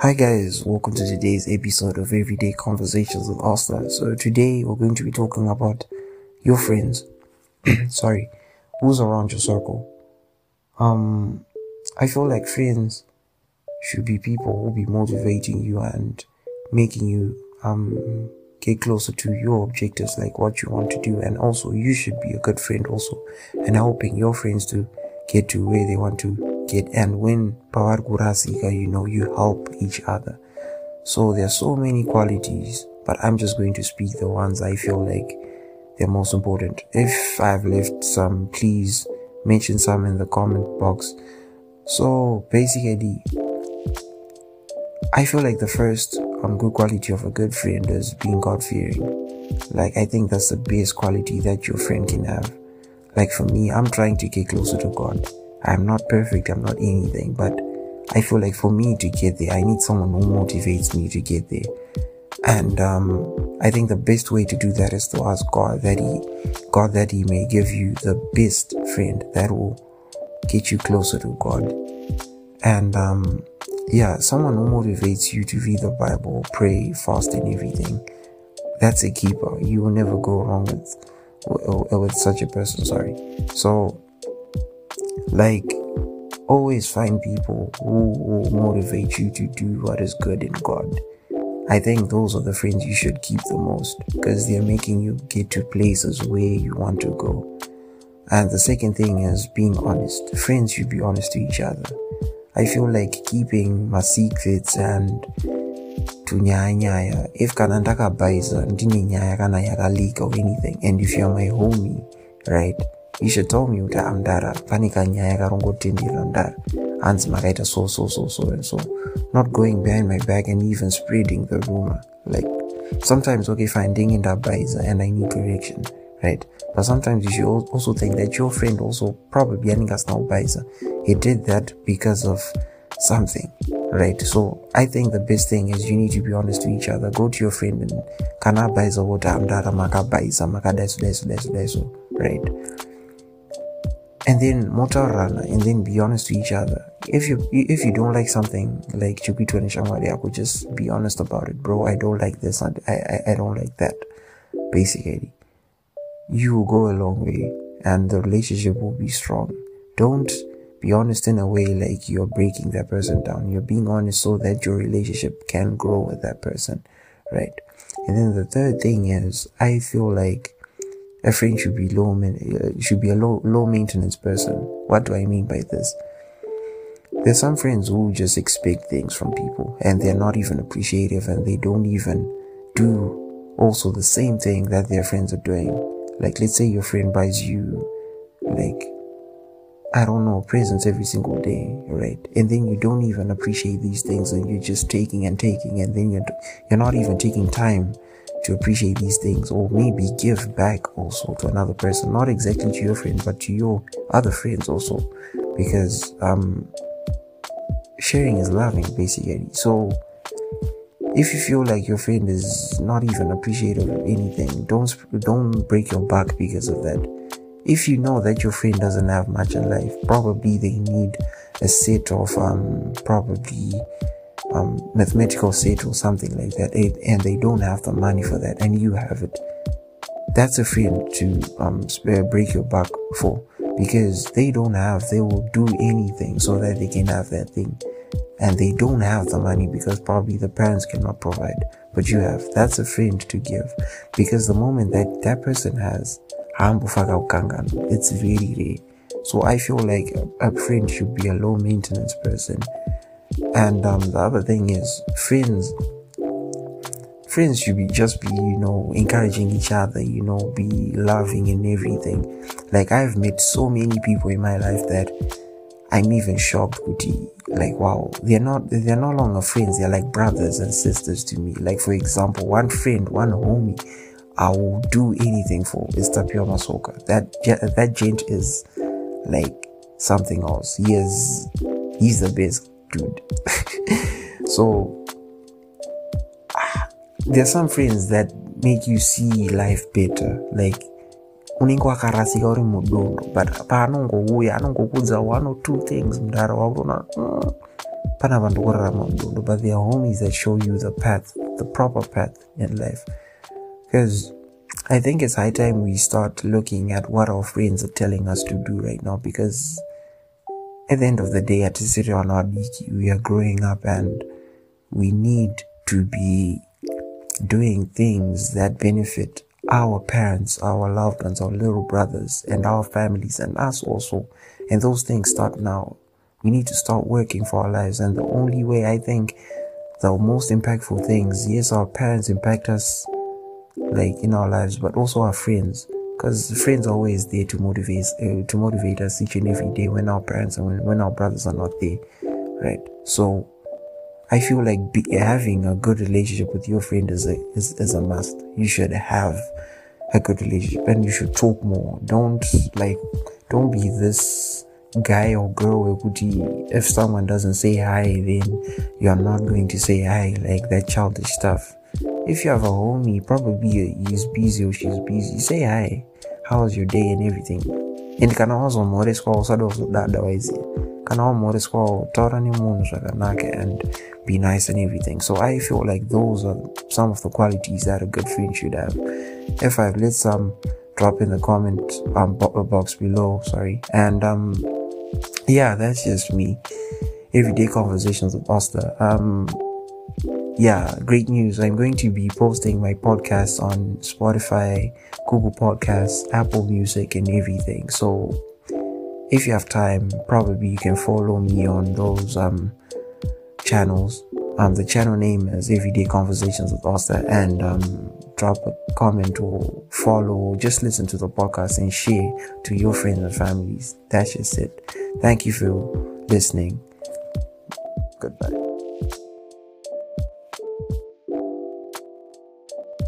Hi guys, welcome to today's episode of Everyday Conversations with Asta. So today we're going to be talking about your friends. Sorry, who's around your circle. Um, I feel like friends should be people who be motivating you and making you um get closer to your objectives, like what you want to do, and also you should be a good friend also, and helping your friends to get to where they want to and when power gurasika you know you help each other. So there are so many qualities but i'm just going to speak the ones i feel like they're most important. If i've left some please mention some in the comment box. So basically i feel like the first um, good quality of a good friend is being god fearing like i think that's the best quality that your friend can have. Like for me i'm trying to get closer to god I'm not perfect, I'm not anything, but I feel like for me to get there, I need someone who motivates me to get there. And um, I think the best way to do that is to ask God that He, God that He may give you the best friend that will get you closer to God. And um, yeah, someone who motivates you to read the Bible, pray, fast, and everything. That's a keeper. You will never go wrong with with such a person. Sorry. So like, always find people who will motivate you to do what is good in God. I think those are the friends you should keep the most because they're making you get to places where you want to go. And the second thing is being honest. Friends should be honest to each other. I feel like keeping my secrets and tunyaya if kana ndakabhaiza ndine nyaya kana yakalika or anything and if you're my homie right you should tell me kuti amdara. Pane kanyaya karongotenderera ndara hanzi makaita so so so so and so. Not going behind my back and even spreading the rumor. Like sometimes okay fine ndinge ndabhaiza and i need direction right? But sometimes you should also think that your friend also probably anenge asina kubhaiza he did that because of something right? So i think the best thing is you need to be honest to each other. Go to your friend and kana abhaiza kuti amdara makabhaiza makadai so dai so dai so dai so right and then motorana and then be honest to each other. If you if you don't like something like chupito and shamari i could just be honest about it. Bro i don't like this I, I i don't like that. Basically you will go a long way and the relationship will be strong. Don't be honest in a way like you're breaking that person down. You're being honest so that your relationship can grow with that person right? And then the third thing is i feel like a friend should be low uh, should be a low low maintenance person. What do I mean by this? There's some friends who just expect things from people and they're not even appreciative and they don't even do also the same thing that their friends are doing. Like let's say your friend buys you like I don't know, presents every single day, right? And then you don't even appreciate these things and you're just taking and taking and then you're you're not even taking time to appreciate these things or maybe give back also to another person not exactly to your friend but to your other friends also. Because um sharing is loving basically. So if you feel like your friend is not even appreciative of anything don't don't break your back because of that. If you know that your friend doesn't have much in life probably they need a set of um probably um, mathematical set or something like that, and they don't have the money for that, and you have it, that's a friend to um, break your back for because they don't have, they will do anything so that they can have that thing. And they don't have the money because probably the parents cannot provide, but you have. That's a friend to give because the moment that that person has, it's very rare. So I feel like a friend should be a low maintenance person and um, the other thing is friends friends should be just be you know encouraging each other you know be loving and everything. Like i've met so many people in my life that i'm even shocked kuti. Like wow they're not they're no longer friends. They're like brothers and sisters to me. Like for example one friend one homie i will do anything for is tapio masoka. That that gent is like something else. He is he's the best dude. so there are some friends that make you see life better like unenge wakarasika uri mudondo but paanongouya anongokuudza one or two things mudara wakutoona mm, pana vanhu kurarama but there are homies that show you the path the proper path in life because i think it's high time we start looking at what our friends are telling us to do right now because at the end of the day at on our beauty we are growing up and we need to be doing things that benefit our parents, our loved ones, our little brothers, and our families, and us also. And those things start now. We need to start working for our lives. And the only way I think the most impactful things, yes, our parents impact us like in our lives, but also our friends. Because friends are always there to motivate uh, to motivate us each and every day when our parents and when, when our brothers are not there, right? So I feel like be, having a good relationship with your friend is a is, is a must. You should have a good relationship and you should talk more. Don't like don't be this guy or girl if someone doesn't say hi then you're not going to say hi like that childish stuff. If you have a homie, probably he's busy or she's busy, say hi. How's your day and everything? And can I also kana wazo more squaw sado otherwise kana wamore squaw taura ni munhu zvakanaka and be nice and everything. So I feel like those are some of the qualities that a good friend should have. If I've let some drop in the comment um, box below, sorry. And um yeah, that's just me. Everyday conversations with Oster. Um yeah, great news. I'm going to be posting my podcast on Spotify, Google Podcasts, Apple Music, and everything. So if you have time, probably you can follow me on those um channels. Um, the channel name is Everyday Conversations with Oster, and um, drop a comment or follow, just listen to the podcast and share to your friends and families. That's just it. Thank you for listening. Goodbye.